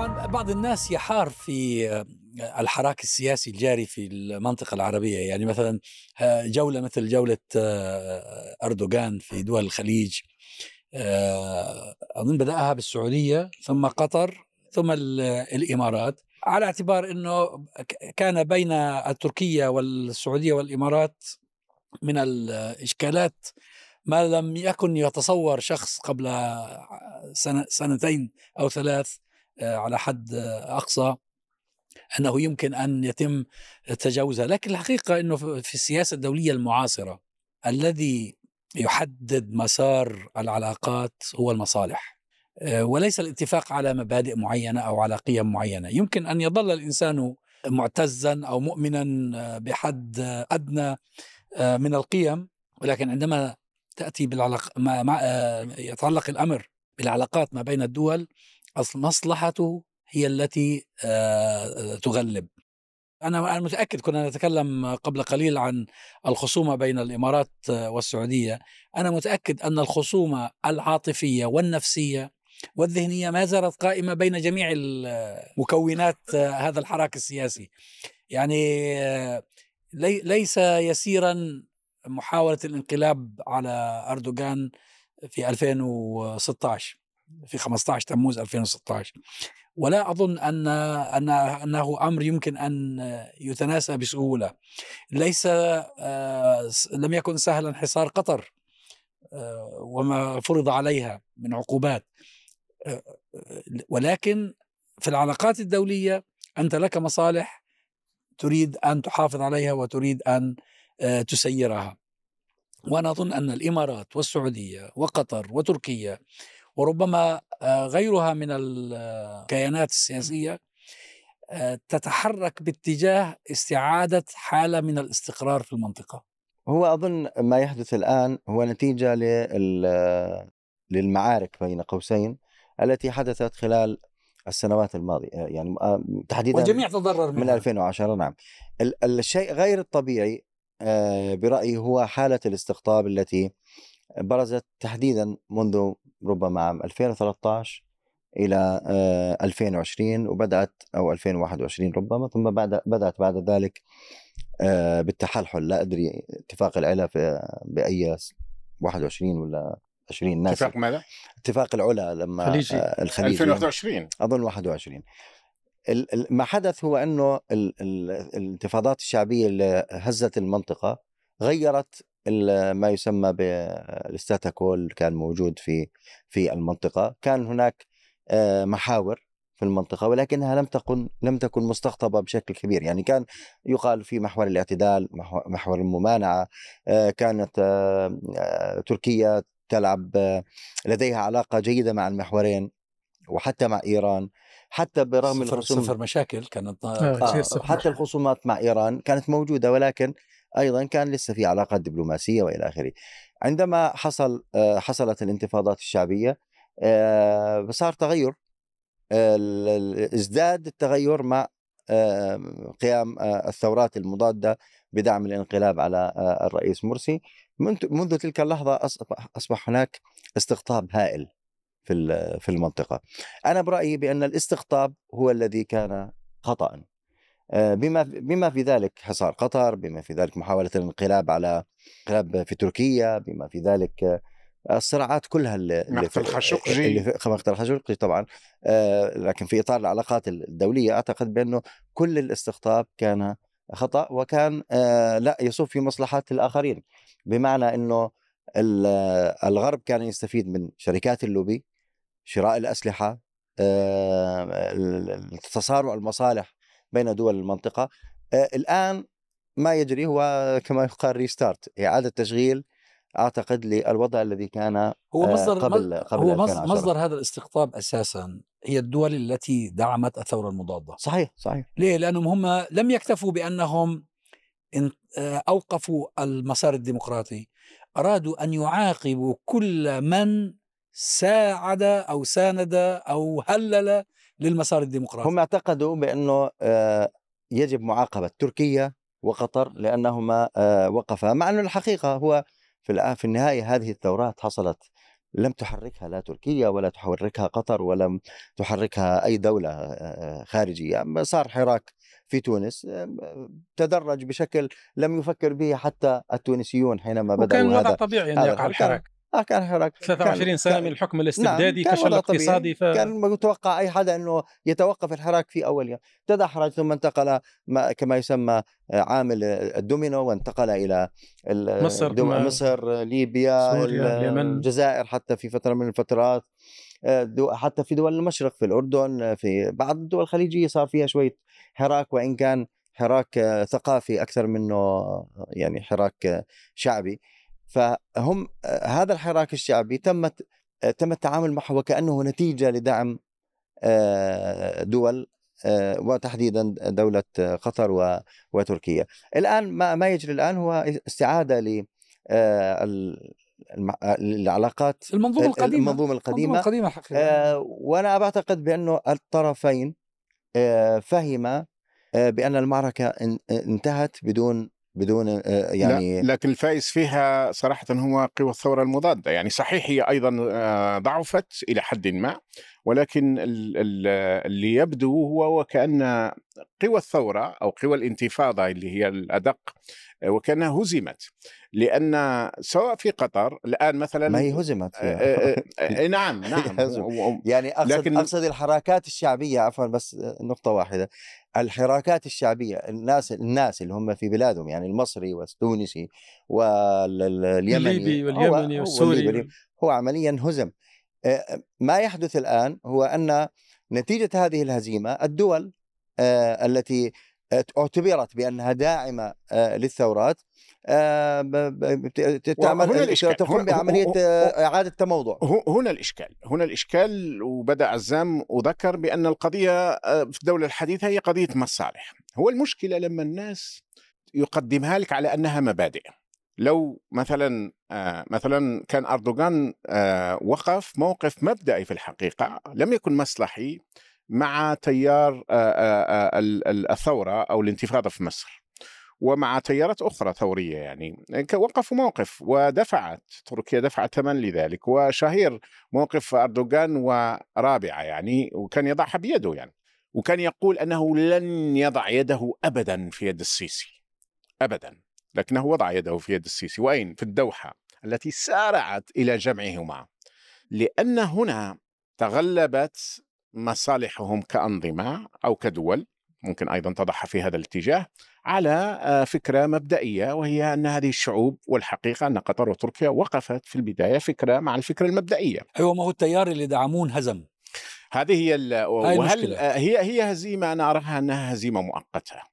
طبعا بعض الناس يحار في الحراك السياسي الجاري في المنطقة العربية. يعني مثلا جولة مثل جولة أردوغان في دول الخليج أظن بدأها بالسعودية ثم قطر ثم الإمارات. على اعتبار أنه كان بين تركيا والسعودية والإمارات من الإشكالات ما لم يكن يتصور شخص قبل سنة سنتين أو ثلاث على حد أقصى أنه يمكن أن يتم تجاوزها. لكن الحقيقة أنه في السياسة الدولية المعاصرة الذي يحدد مسار العلاقات هو المصالح. وليس الاتفاق على مبادئ معينة أو على قيم معينة. يمكن أن يظل الإنسان معتزا أو مؤمنا بحد أدنى من القيم. ولكن عندما تأتي بالعلاق ما يتعلق الأمر بالعلاقات ما بين الدول مصلحته هي التي تغلب. أنا متأكد كنا نتكلم قبل قليل عن الخصومة بين الإمارات والسعودية. أنا متأكد أن الخصومة العاطفية والنفسية والذهنية ما زالت قائمة بين جميع مكونات هذا الحراك السياسي. يعني ليس يسيرا محاولة الانقلاب على أردوغان في 2016 في 15 تموز 2016 ولا أظن أن أن أنه أمر يمكن أن يتناسى بسهولة. ليس لم يكن سهلا حصار قطر وما فرض عليها من عقوبات. ولكن في العلاقات الدولية أنت لك مصالح تريد أن تحافظ عليها وتريد أن تسيرها. وأنا أظن أن الإمارات والسعودية وقطر وتركيا وربما غيرها من الكيانات السياسية تتحرك باتجاه استعادة حالة من الاستقرار في المنطقة. هو أظن ما يحدث الآن هو نتيجة للمعارك بين قوسين التي حدثت خلال السنوات الماضية يعني تحديدا والجميع تضرر منها. من 2010 نعم الشيء غير الطبيعي برأيي هو حالة الاستقطاب التي برزت تحديدا منذ ربما عام 2013 إلى 2020 وبدأت أو 2021 ربما ثم بعد بدأت بعد ذلك بالتحلحل. لا أدري اتفاق العلا في بأي 21 ولا 20 ناس اتفاق ماذا؟ اتفاق العلا لما خليجي. الخليجي 2021 أظن 21 ما حدث هو أنه الانتفاضات الشعبية اللي هزت المنطقة غيرت ما يسمى بالستاتاكو اللي كان موجود في في المنطقة. كان هناك محاور في المنطقة ولكنها لم تكن لم تكن مستقطبة بشكل كبير. يعني كان يقال في محور الاعتدال محور الممانعة كانت تركيا تلعب لديها علاقة جيدة مع المحورين وحتى مع إيران. حتى برغم صفر, صفر مشاكل كانت آه حتى الخصومات مع إيران كانت موجودة ولكن أيضا كان لسه في علاقات دبلوماسية وإلى آخره. عندما حصل حصلت الانتفاضات الشعبية صار تغير ازداد التغير مع قيام الثورات المضادة بدعم الانقلاب على الرئيس مرسي منذ تلك اللحظة أصبح هناك استقطاب هائل في في المنطقة. أنا برأيي بأن الاستقطاب هو الذي كان آه، بما بما في ذلك حصار قطر بما في ذلك محاولة الانقلاب على انقلاب في تركيا بما في ذلك آه، الصراعات كلها اللي مقتل خاشقجي. اللي في مقتل خاشقجي طبعا آه، لكن في إطار العلاقات الدولية أعتقد بأنه كل الاستقطاب كان خطأ وكان لا يصب في مصلحه الآخرين. بمعنى إنه الغرب كان يستفيد من شركات اللوبي شراء الأسلحة تصارع المصالح بين دول المنطقة. الآن ما يجري هو كما يقال restart إعادة تشغيل أعتقد للوضع الذي كان هو مصدر قبل قبل هو 2010. مصدر هذا الاستقطاب أساسا هي الدول التي دعمت الثورة المضادة. صحيح صحيح. ليه؟ لأنهم هم لم يكتفوا بأنهم أوقفوا المسار الديمقراطي. أرادوا أن يعاقبوا كل من ساعد أو ساند أو هلل للمسار الديمقراطي. هم اعتقدوا بأنه آه، يجب معاقبة تركيا وقطر لأنهما آه، وقفا مع أنه الحقيقة هو في في النهاية هذه الثورات حصلت لم تحركها لا تركيا ولا تحركها قطر ولا تحركها أي دولة آه، خارجية. صار حراك في تونس تدرج بشكل لم يفكر به حتى التونسيون حينما بدأوا وكان وضع طبيعي أن يقع الحراك. آه كان حراك 23 سنة من الحكم الاستبدادي نعم فشل اقتصادي ف... كان متوقع أي حدا أنه يتوقف الحراك في أول يوم. تدحرج ثم انتقل ما كما يسمى عامل الدومينو وانتقل إلى مصر مصر ليبيا سوريا اليمن. الجزائر حتى في فترة من الفترات آه، حتى في دول المشرق في الأردن في بعض الدول الخليجية صار فيها شوية حراك وإن كان حراك ثقافي أكثر منه يعني حراك شعبي. فهم هذا الحراك الشعبي تمت تم التعامل معه وكأنه نتيجة لدعم آه، دول آه، وتحديدا دولة قطر وتركيا. الآن ما, ما يجري الآن هو استعادة ل العلاقات المنظومة القديمة. المنظومة القديمة, القديمة حقيقة. آه وأنا بعتقد بأنه الطرفين آه فهما آه بأن المعركة انتهت بدون بدون آه، يعني لا لكن الفائز فيها صراحة هو قوى الثورة المضادة. يعني صحيح هي أيضا آه، ضعفت إلى حد ما ولكن اللي يبدو هو وكأن قوى الثورة أو قوى الانتفاضة اللي هي الأدق وكأنها هزمت. لأن سواء في قطر الآن مثلا ما هي هزمت نعم نعم يعني أقصد لكن أقصد الحركات الشعبية عفوا بس نقطة واحدة. الحراكات الشعبية الناس الناس اللي هم في بلادهم يعني المصري والتونسي واليمني الليبي واليمني والسوري هو عمليا هزم. ما يحدث الآن هو أن نتيجة هذه الهزيمة الدول التي اعتبرت بأنها داعمة للثورات. تعمل تقوم بعملية إعادة تموضع هنا الإشكال. هنا الإشكال وبدأ عزام وذكر بأن القضية في الدولة الحديثة هي قضية مصالح. هو المشكلة لما الناس يقدمها لك على أنها مبادئ. لو مثلا مثلا كان أردوغان وقف موقف مبدئي في الحقيقة لم يكن مصلحي مع تيار الثورة أو الانتفاضة في مصر ومع تيارات أخرى ثورية يعني وقفوا موقف ودفعت تركيا دفعت ثمن لذلك وشهير موقف أردوغان ورابعة يعني وكان يضعها بيده يعني وكان يقول أنه لن يضع يده ابدا في يد السيسي ابدا لكنه وضع يده في يد السيسي وأين؟ في الدوحة التي سارعت إلى جمعهما لأن هنا تغلبت مصالحهم كأنظمة أو كدول ممكن أيضا تضعها في هذا الاتجاه على آه، فكرة مبدئية وهي أن هذه الشعوب والحقيقة أن قطر وتركيا وقفت في البداية فكرة مع الفكرة المبدئية. أيوه ما هو التيار اللي دعمون هزم. هذه هي وهل هي هي هزيمة أنا أراها أنها هزيمة مؤقتة.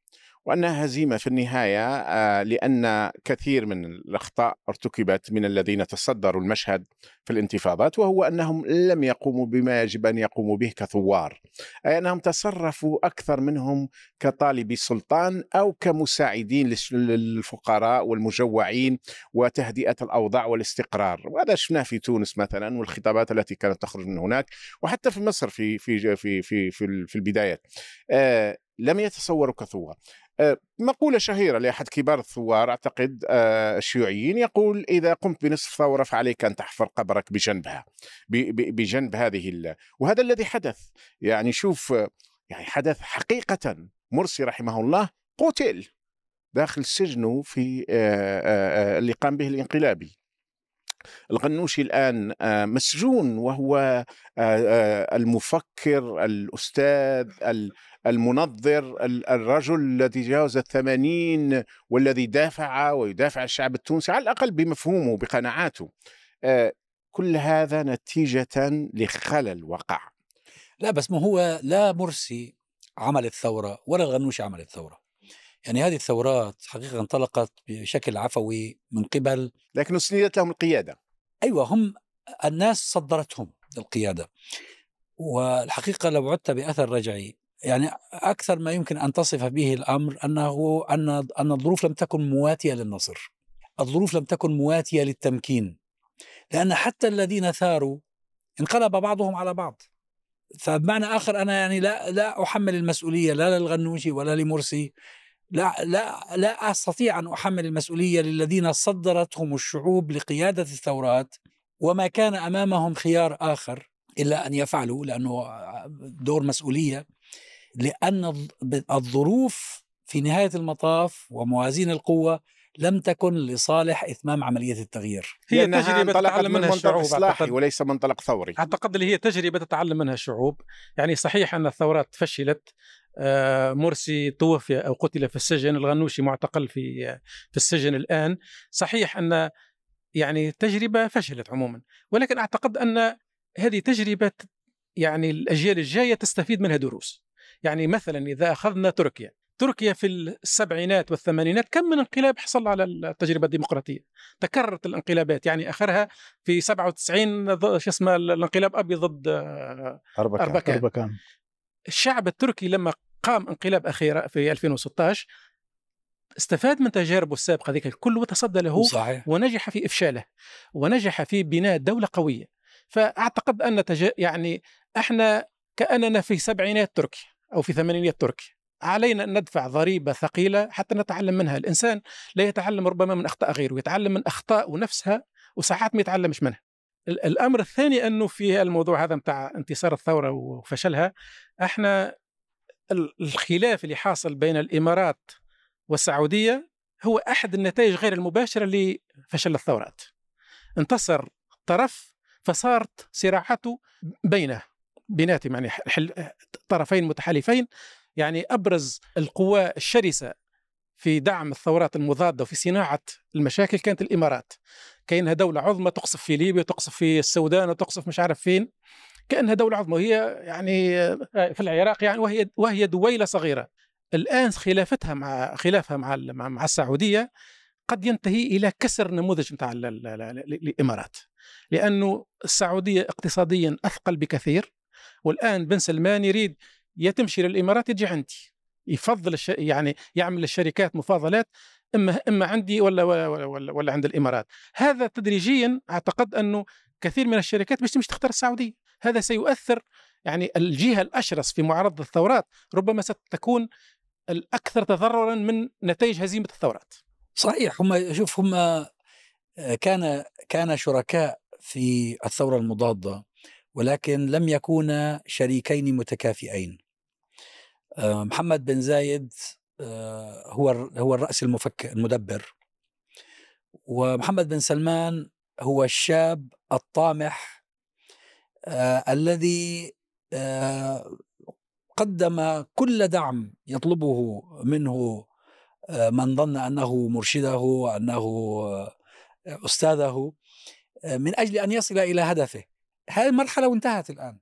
وأنها هزيمة في النهاية آه، لأن كثير من الأخطاء ارتكبت من الذين تصدروا المشهد في الانتفاضات وهو أنهم لم يقوموا بما يجب أن يقوموا به كثوار أي أنهم تصرفوا أكثر منهم كطالبي سلطان أو كمساعدين للفقراء والمجوعين وتهدئة الأوضاع والاستقرار وهذا شفناه في تونس مثلا والخطابات التي كانت تخرج من هناك وحتى في مصر في في في في في, البدايات آه، لم يتصوروا كثوار. آه، مقولة شهيرة لأحد كبار الثوار أعتقد آه، الشيوعيين يقول إذا قمت بنصف ثورة فعليك أن تحفر قبرك بجنبها بجنب هذه وهذا الذي حدث. يعني شوف يعني حدث حقيقة. مرسي رحمه الله قتل داخل سجنه في آه، اللي قام به الانقلابي. الغنوشي الآن مسجون وهو المفكر الأستاذ المنظر الرجل الذي تجاوز الثمانين والذي دافع ويدافع الشعب التونسي على الأقل بمفهومه بقناعاته. آه، كل هذا نتيجة لخلل وقع. لا بس ما هو لا مرسي عمل الثورة ولا الغنوشي عمل الثورة. يعني هذه الثورات حقيقة انطلقت بشكل عفوي من قبل. لكن اسندت لهم القيادة. أيوة هم الناس صدرتهم القيادة. والحقيقة لو عدت بأثر رجعي يعني أكثر ما يمكن أن تصف به الأمر أنه أن أن الظروف لم تكن مواتية للنصر. الظروف لم تكن مواتية للتمكين. لأن حتى الذين ثاروا انقلب بعضهم على بعض. فبمعنى آخر أنا يعني لا لا أحمل المسؤولية لا للغنوشي ولا لمرسي لا لا لا أستطيع أن أحمل المسؤولية للذين صدرتهم الشعوب لقيادة الثورات وما كان أمامهم خيار آخر إلا أن يفعلوا لأنه دور مسؤولية لأن الظروف في نهاية المطاف وموازين القوة لم تكن لصالح إتمام عملية التغيير. هي تجربة تتعلم منها الشعوب إصلاحي وليس منطلق ثوري. أعتقد اللي هي تجربة تتعلم منها الشعوب. يعني صحيح أن الثورات فشلت. آه، مرسي توفي أو قتل في السجن. الغنوشي معتقل في في السجن الآن. صحيح أن يعني تجربة فشلت عموما. ولكن أعتقد أن هذه تجربة يعني الأجيال الجاية تستفيد منها دروس. يعني مثلا إذا أخذنا تركيا تركيا في السبعينات والثمانينات كم من انقلاب حصل على التجربة الديمقراطية تكررت الانقلابات يعني اخرها في 97 شو اسمه الانقلاب أبيض ضد أربكان, أربكان. أربكان. الشعب التركي لما قام انقلاب اخير في 2016 استفاد من تجاربه السابقة ذيك الكل وتصدى له صحيح. ونجح في إفشاله ونجح في بناء دولة قوية فأعتقد أن تج... يعني إحنا كأننا في سبعينات تركيا أو في ثمانينات تركيا علينا أن ندفع ضريبة ثقيلة حتى نتعلم منها. الإنسان لا يتعلم ربما من أخطاء غيره يتعلم من أخطاء نفسها وساعات ما يتعلمش منها. الأمر الثاني أنه في الموضوع هذا متاع انتصار الثورة وفشلها إحنا الخلاف اللي حاصل بين الإمارات والسعودية هو أحد النتائج غير المباشرة لفشل الثورات. انتصر طرف فصارت صراعاته بينه. بيناتهم يعني طرفين متحالفين يعني أبرز القوى الشرسة في دعم الثورات المضادة وفي صناعة المشاكل كانت الإمارات. كأنها دولة عظمى تقصف في ليبيا وتقصف في السودان وتقصف مش عارف فين. كأنها دولة عظمى وهي يعني آه، في العراق يعني وهي وهي دويلة صغيرة. الآن خلافتها مع خلافها مع مع السعودية قد ينتهي إلى كسر نموذج نتاع الإمارات. لأنه السعودية اقتصاديا أثقل بكثير. والآن بن سلمان يريد يا تمشي للإمارات يجي عندي. يفضل الش... يعني يعمل الشركات مفاضلات إما إما عندي ولا ولا, ولا, ولا عند الإمارات. هذا تدريجيا أعتقد أنه كثير من الشركات مش تمشي تختار السعودية. هذا سيؤثر يعني الجهة الأشرس في معارضه الثورات ربما ستكون الأكثر تضررا من نتائج هزيمة الثورات. صحيح. هم شوف هم آه، كان كان شركاء في الثورة المضادة ولكن لم يكونا شريكين متكافئين. آه، محمد بن زايد آه، هو هو الرأس المفكر المدبر. ومحمد بن سلمان هو الشاب الطامح آه، الذي قدم كل دعم يطلبه منه من ظن أنه مرشده انه أستاذه من أجل أن يصل إلى هدفه. هذه المرحلة وانتهت الآن.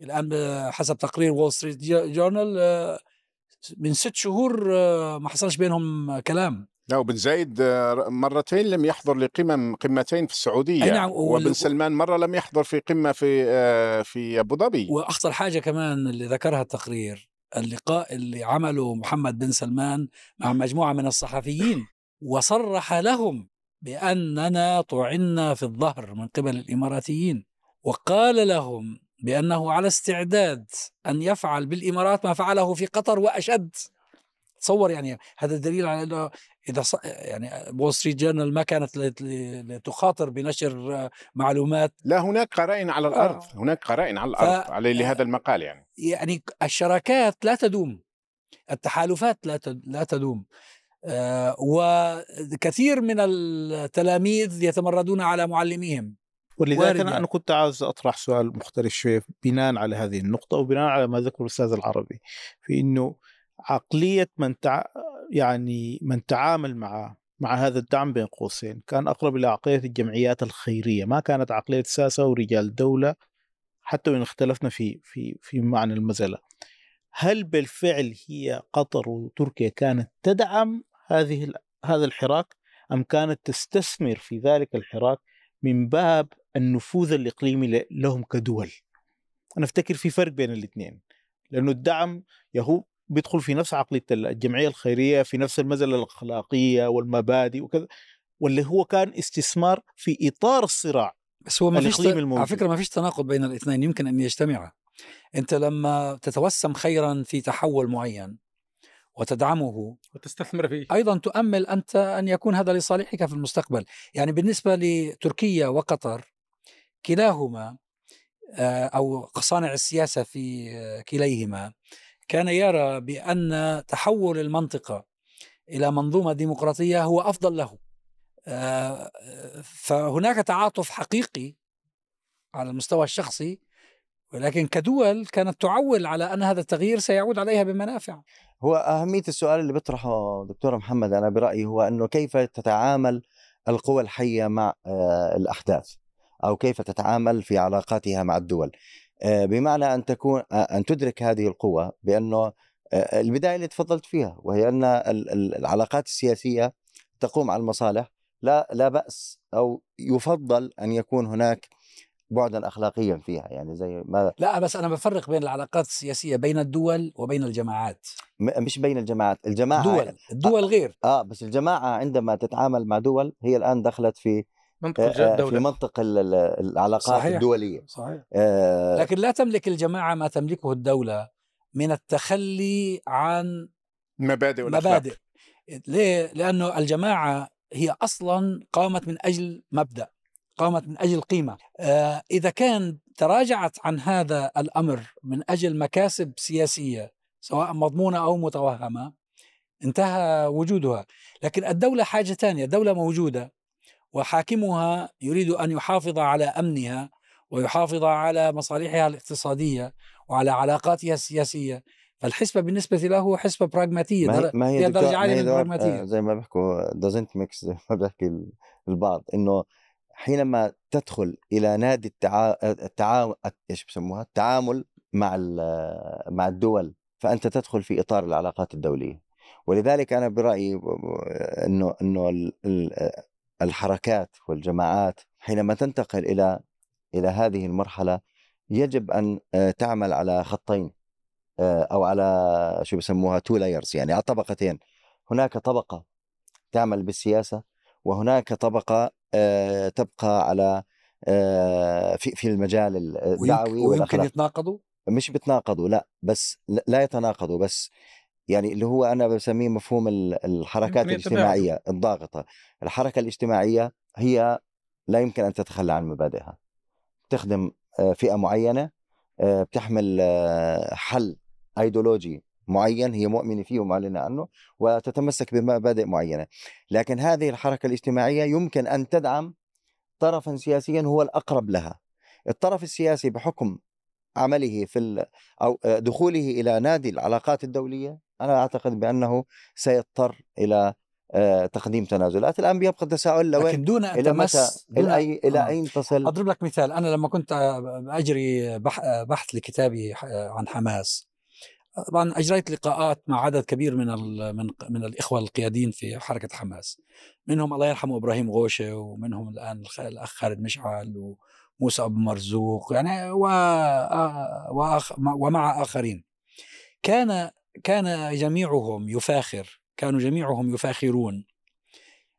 الآن حسب تقرير وول ستريت جورنال من ست شهور آه، ما حصلش بينهم كلام. لا وبن زايد آه، مرتين لم يحضر لقمم قمتين في السعودية. أي نعم وبن سلمان مرة لم يحضر في قمة في آه، في أبو ظبي. وأخطر حاجة كمان اللي ذكرها التقرير اللقاء اللي عمله محمد بن سلمان مع مجموعة من الصحفيين وصرح لهم بأننا طعنا في الظهر من قبل الإماراتيين. وقال لهم بأنه على استعداد أن يفعل بالإمارات ما فعله في قطر وأشد. تصور يعني هذا دليل على أنه إذا ص... يعني وول ستريت جورنال ما كانت لتخاطر بنشر معلومات. لا هناك قرائن على الأرض آه. هناك قرائن على الأرض ف... على لهذا المقال يعني. يعني الشراكات لا تدوم التحالفات لا لا تدوم. آه وكثير من التلاميذ يتمردون على معلميهم. ولذلك أنا, أنا كنت عاوز أطرح سؤال مختلف شوية بناء على هذه النقطة وبناء على ما ذكر الأستاذ العربي في أنه عقلية من تع... يعني من تعامل مع مع هذا الدعم بين قوسين. كان أقرب إلى عقلية الجمعيات الخيرية ما كانت عقلية ساسة ورجال دولة حتى وإن اختلفنا في في في معنى المزلة هل بالفعل هي قطر وتركيا كانت تدعم هذه هذا الحراك أم كانت تستثمر في ذلك الحراك من باب النفوذ الإقليمي لهم كدول. أنا أفتكر في فرق بين الاثنين. لأنه الدعم يهو بيدخل في نفس عقلية الجمعية الخيرية في نفس المزلة الأخلاقية والمبادئ وكذا واللي هو كان استثمار في إطار الصراع بس هو ما فيش على فكرة ما فيش تناقض بين الاثنين يمكن أن يجتمعا. أنت لما تتوسم خيرا في تحول معين وتدعمه. وتستثمر فيه. أيضا تؤمل أنت أن يكون هذا لصالحك في المستقبل. يعني بالنسبة لتركيا وقطر كلاهما آه، أو صانع السياسة في آه، كليهما كان يرى بأن تحول المنطقة إلى منظومة ديمقراطية هو أفضل له. آه، فهناك تعاطف حقيقي على المستوى الشخصي ولكن كدول كانت تعول على أن هذا التغيير سيعود عليها بمنافع. هو أهمية السؤال اللي بيطرحه دكتور محمد أنا برأيي هو إنه كيف تتعامل القوى الحية مع آه، الأحداث؟ أو كيف تتعامل في علاقاتها مع الدول؟ آه، بمعنى أن تكون آه، أن تدرك هذه القوى بأنه البداية اللي تفضلت فيها وهي أن العلاقات السياسية تقوم على المصالح لا لا بأس أو يفضل أن يكون هناك بعدا اخلاقيا فيها يعني زي ما لا بس أنا بفرق بين العلاقات السياسية بين الدول وبين الجماعات. مش بين الجماعات الجماعة دول الدول غير. آه بس الجماعة عندما تتعامل مع دول هي الآن دخلت في منطق الدولة. في منطق العلاقات صحيح. الدولية. صحيح. آه لكن لا تملك الجماعة ما تملكه الدولة من التخلي عن مبادئ مبادئ. ليه؟ لأنه الجماعة هي أصلا قامت من أجل مبدأ. قامت من أجل قيمة. آه، إذا كان تراجعت عن هذا الأمر من أجل مكاسب سياسية سواء مضمونة أو متوهمة انتهى وجودها. لكن الدولة حاجة ثانية الدولة موجودة وحاكمها يريد أن يحافظ على أمنها ويحافظ على مصالحها الاقتصادية وعلى علاقاتها السياسية. فالحسبة بالنسبة له حسبة براغماتية ما هي, ما هي درجة عالية من البراغماتية. آه، زي ما بيحكوا doesn't mix زي ما بيحكي البعض إنه حينما تدخل إلى نادي التعا... التعا... إيش بسموها؟ التعامل مع مع الدول فأنت تدخل في إطار العلاقات الدولية. ولذلك أنا برأيي إنه إنه الحركات والجماعات حينما تنتقل إلى إلى هذه المرحلة يجب أن تعمل على خطين أو على شو بسموها؟ two layers يعني على طبقتين. هناك طبقة تعمل بالسياسة وهناك طبقة آه، تبقى على آه، في في المجال الدعوي ويمكن يتناقضوا؟ مش بيتناقضوا لا بس لا يتناقضوا بس يعني اللي هو أنا بسميه مفهوم الحركات الاجتماعية الضاغطة. الحركة الاجتماعية هي لا يمكن أن تتخلى عن مبادئها. تخدم آه، فئة معينة بتحمل حل ايديولوجي معين هي مؤمنة فيه ومعلنة عنه وتتمسك بمبادئ معينة. لكن هذه الحركة الاجتماعية يمكن أن تدعم طرفا سياسيا هو الأقرب لها. الطرف السياسي بحكم عمله في أو دخوله إلى نادي العلاقات الدولية أنا أعتقد بأنه سيضطر إلى آه، تقديم تنازلات. الان بيبقى التساؤل لوين لكن دون إلى متى إلى أي إلى آه. أين تصل؟ أضرب لك مثال. أنا لما كنت أجري بحث لكتابي عن حماس طبعا أجريت لقاءات مع عدد كبير من من من الإخوة القياديين في حركة حماس. منهم الله يرحمه إبراهيم غوشة ومنهم الآن الأخ خالد مشعل وموسى أبو مرزوق يعني و ومع آخرين. كان كان جميعهم يفاخر كانوا جميعهم يفاخرون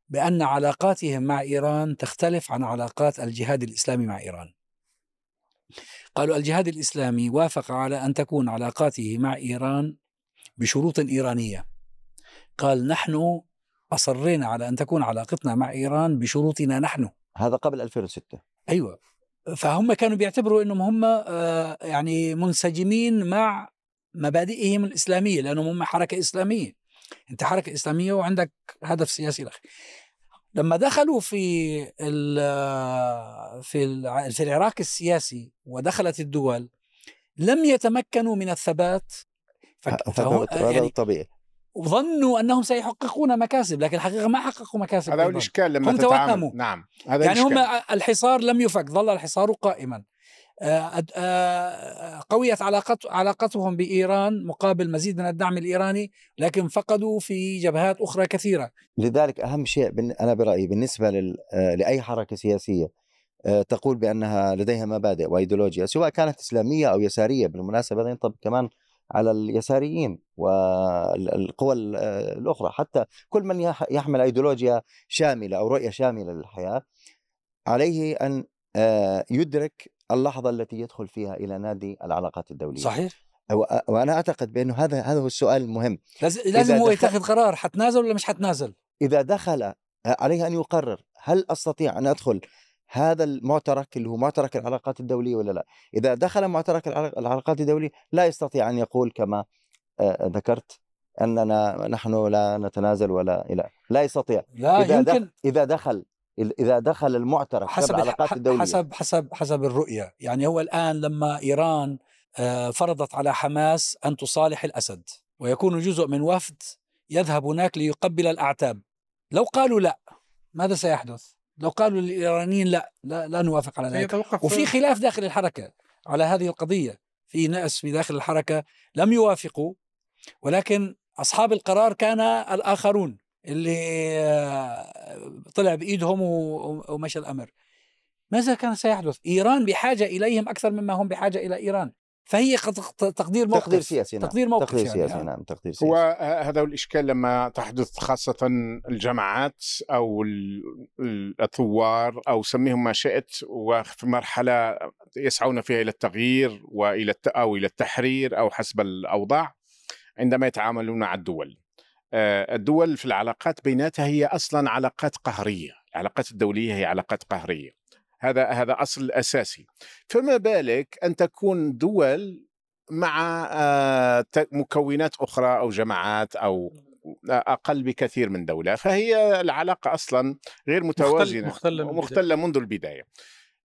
بأن علاقاتهم مع إيران تختلف عن علاقات الجهاد الإسلامي مع إيران. قالوا الجهاد الإسلامي وافق على أن تكون علاقاته مع إيران بشروط إيرانية. قال نحن أصرينا على أن تكون علاقتنا مع إيران بشروطنا نحن. هذا قبل 2006 أيوة. فهم كانوا بيعتبروا أنهم هم آه، يعني منسجمين مع مبادئهم الإسلامية لأنهم هم حركة إسلامية. أنت حركة إسلامية وعندك هدف سياسي لك لما دخلوا في في في العراق السياسي ودخلت الدول لم يتمكنوا من الثبات. فهو يعني طبيعي. وظنوا أنهم سيحققون مكاسب لكن الحقيقة ما حققوا مكاسب هذا هو الاشكال لما هم توهموا نعم هذا يعني الإشكال. هم الحصار لم يفك ظل الحصار قائما. آه، آه، قويت علاقت علاقتهم بإيران مقابل مزيد من الدعم الإيراني لكن فقدوا في جبهات أخرى كثيرة. لذلك أهم شيء أنا برأيي بالنسبة آه، لأي حركة سياسية تقول بأنها لديها مبادئ وأيديولوجيا سواء كانت إسلامية أو يسارية بالمناسبة هذا ينطبق كمان على اليساريين والقوى الأخرى. حتى كل من يحمل أيديولوجيا شاملة أو رؤية شاملة للحياة عليه أن يدرك اللحظة التي يدخل فيها إلى نادي العلاقات الدولية. صحيح. وأنا أعتقد بأنه هذا هذا هو السؤال المهم. لازم هو يتخذ قرار حتنازل ولا مش حتنازل؟ إذا دخل عليه أن يقرر هل أستطيع أن أدخل هذا المعترك اللي هو معترك العلاقات الدولية ولا لا. إذا دخل معترك العلاق- العلاقات الدولية لا يستطيع أن يقول كما آه، ذكرت أننا نحن لا نتنازل ولا إلى لا يستطيع. لا إذا يمكن دخل إذا دخل إذا دخل المعترك حسب العلاقات الدولية. حسب حسب حسب الرؤية. يعني هو الآن لما إيران آه، فرضت على حماس أن تصالح الأسد ويكون جزء من وفد يذهب هناك ليقبل الأعتاب. لو قالوا لا ماذا سيحدث؟ لو قالوا للإيرانيين لا لا, لا نوافق على ذلك. وفي خلاف داخل الحركة على هذه القضية. في ناس في داخل الحركة لم يوافقوا ولكن أصحاب القرار كان الآخرون. اللي آه، طلع بإيدهم ومشى الأمر ماذا كان سيحدث؟ إيران بحاجة إليهم أكثر مما هم بحاجة إلى إيران فهي قد- تقدير موقف تقدير سياسي نعم تقدير موقف تقدير يعني سياسي آه. نعم تقدير سياسي هو ه- هذا هو الإشكال لما تحدث خاصة الجماعات أو ال- ال- الثوار أو سميهم ما شئت وفي مرحلة يسعون فيها إلى التغيير وإلى الت- أو إلى التحرير أو حسب الأوضاع عندما يتعاملون مع الدول. آه، الدول في العلاقات بيناتها هي أصلا علاقات قهرية، العلاقات الدولية هي علاقات قهرية. هذا هذا أصل أساسي. فما بالك أن تكون دول مع آه، مكونات أخرى أو جماعات أو أقل بكثير من دولة فهي العلاقة أصلا غير متوازنة مختلة من مختله منذ البداية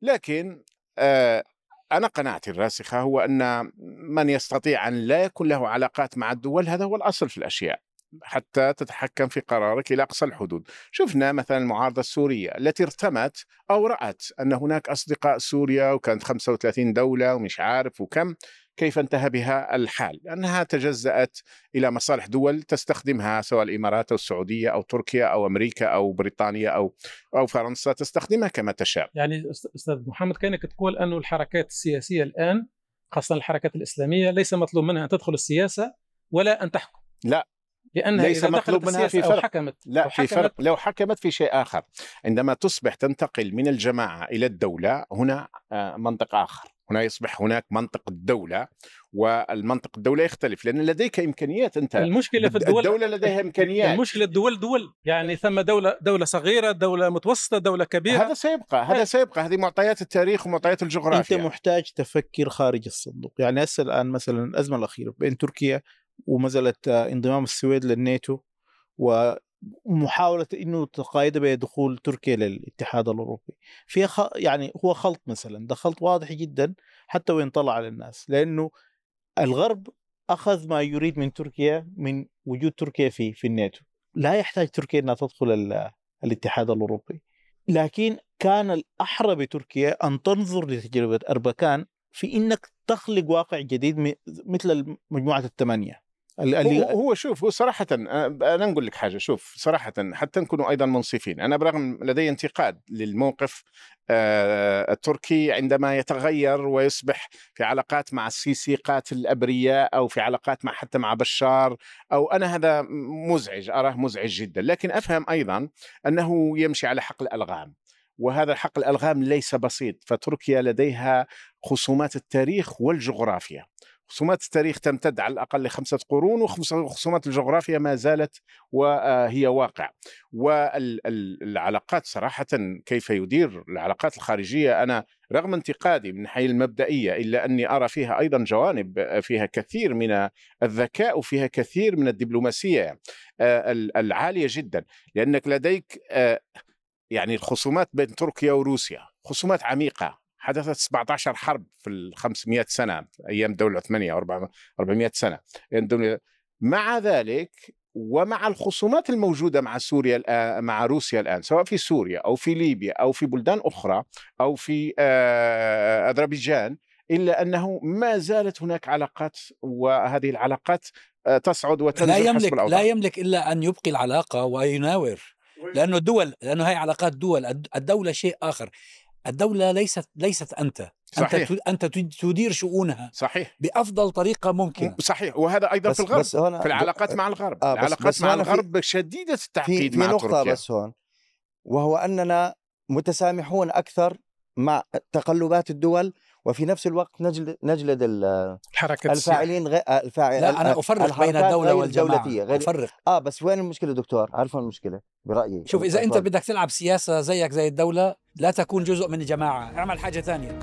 لكن آه، أنا قناعتي الراسخة هو أن من يستطيع أن لا يكون له علاقات مع الدول هذا هو الأصل في الأشياء حتى تتحكم في قرارك إلى أقصى الحدود. شفنا مثلا المعارضة السورية التي ارتمت أو رأت أن هناك أصدقاء سوريا وكانت 35 دولة ومش عارف وكم كيف انتهى بها الحال؟ لأنها تجزأت إلى مصالح دول تستخدمها سواء الإمارات أو السعودية أو تركيا أو أمريكا أو بريطانيا أو أو فرنسا تستخدمها كما تشاء. يعني أست- أستاذ محمد كانك تقول انه الحركات السياسية الآن خاصة الحركات الإسلامية ليس مطلوب منها أن تدخل السياسة ولا أن تحكم لا. لأنها ليس إذا مطلوب منها في فرق. حكمت لا في حكمت فرق لو حكمت في شيء آخر. عندما تصبح تنتقل من الجماعة إلى الدولة هنا آه، منطق آخر. هنا يصبح هناك منطق الدولة والمنطق الدولة يختلف لأن لديك إمكانيات أنت. المشكلة في الدول الدولة لديها إمكانيات. المشكلة الدول دول يعني ثم دوله دولة صغيرة دولة متوسطة دولة كبيرة. هذا سيبقى هذا سيبقى. هذه معطيات التاريخ ومعطيات أنت الجغرافيا محتاج تفكر خارج الصندوق. يعني هسه الآن مثلا الأزمة الأخيرة بين تركيا ومساله آه، انضمام السويد للناتو ومحاولة إنه تقايد بدخول تركيا للاتحاد الأوروبي. فيها خ... يعني هو خلط مثلا ده خلط واضح جدا حتى وين طلع على الناس لأنه الغرب أخذ ما يريد من تركيا من وجود تركيا في في الناتو. لا يحتاج تركيا إنها تدخل ال... الاتحاد الأوروبي. لكن كان الأحرى بتركيا أن تنظر لتجربة أربكان في إنك تخلق واقع جديد مثل مجموعة الثمانية. اللي هو شوف هو صراحة أنا نقول لك حاجة شوف صراحة حتى نكون أيضا منصفين. أنا برغم لدي انتقاد للموقف التركي عندما يتغير ويصبح في علاقات مع السيسي قاتل الأبرياء أو في علاقات مع حتى مع بشار أو أنا هذا مزعج أراه مزعج جدا. لكن أفهم أيضا أنه يمشي على حقل الألغام وهذا حقل الألغام ليس بسيط فتركيا لديها خصومات التاريخ والجغرافيا. خصومات التاريخ تمتد على الأقل لخمسة قرون وخصومات الجغرافيا ما زالت وهي واقع والعلاقات صراحة كيف يدير العلاقات الخارجية أنا رغم انتقادي من الناحية المبدئية إلا أني أرى فيها أيضا جوانب فيها كثير من الذكاء وفيها كثير من الدبلوماسية آه، العالية جدا. لأنك لديك آه، يعني الخصومات بين تركيا وروسيا خصومات عميقة حدثت 17 حرب في ال 500 سنة أيام الدولة العثمانية 400 سنة. أيام الدولة مع ذلك ومع الخصومات الموجودة مع سوريا الآن مع روسيا الآن سواء في سوريا أو في ليبيا أو في بلدان أخرى أو في أذربيجان إلا أنه ما زالت هناك علاقات وهذه العلاقات تصعد وتنزل لا يملك لا يملك إلا أن يبقي العلاقة ويناور. لأنه الدول لأنه هي علاقات دول الد- الدولة شيء آخر. الدولة ليست ليست أنت. صحيح. انت ت- أنت تد- تدير شؤونها صحيح. بأفضل طريقة ممكنة. صحيح. وهذا أيضا بس في الغرب. بس هنا في العلاقات مع الغرب. آه، بس- العلاقات بس مع الغرب شديدة التعقيد في مع نقطة تركيا. بس هون وهو أننا متسامحون أكثر مع تقلبات الدول وفي نفس الوقت نجلد نجلد ال- الحركة السياحية. الفاعلين غير الفاعل لا أنا أفرق بين الدولة والجماعة غير أفرق آه بس وين المشكلة دكتور؟ عارف وين المشكلة؟ برأيي شوف إذا أنت أتفضل. بدك تلعب سياسة زيك زي الدولة لا تكون جزء من جماعة اعمل حاجة ثانية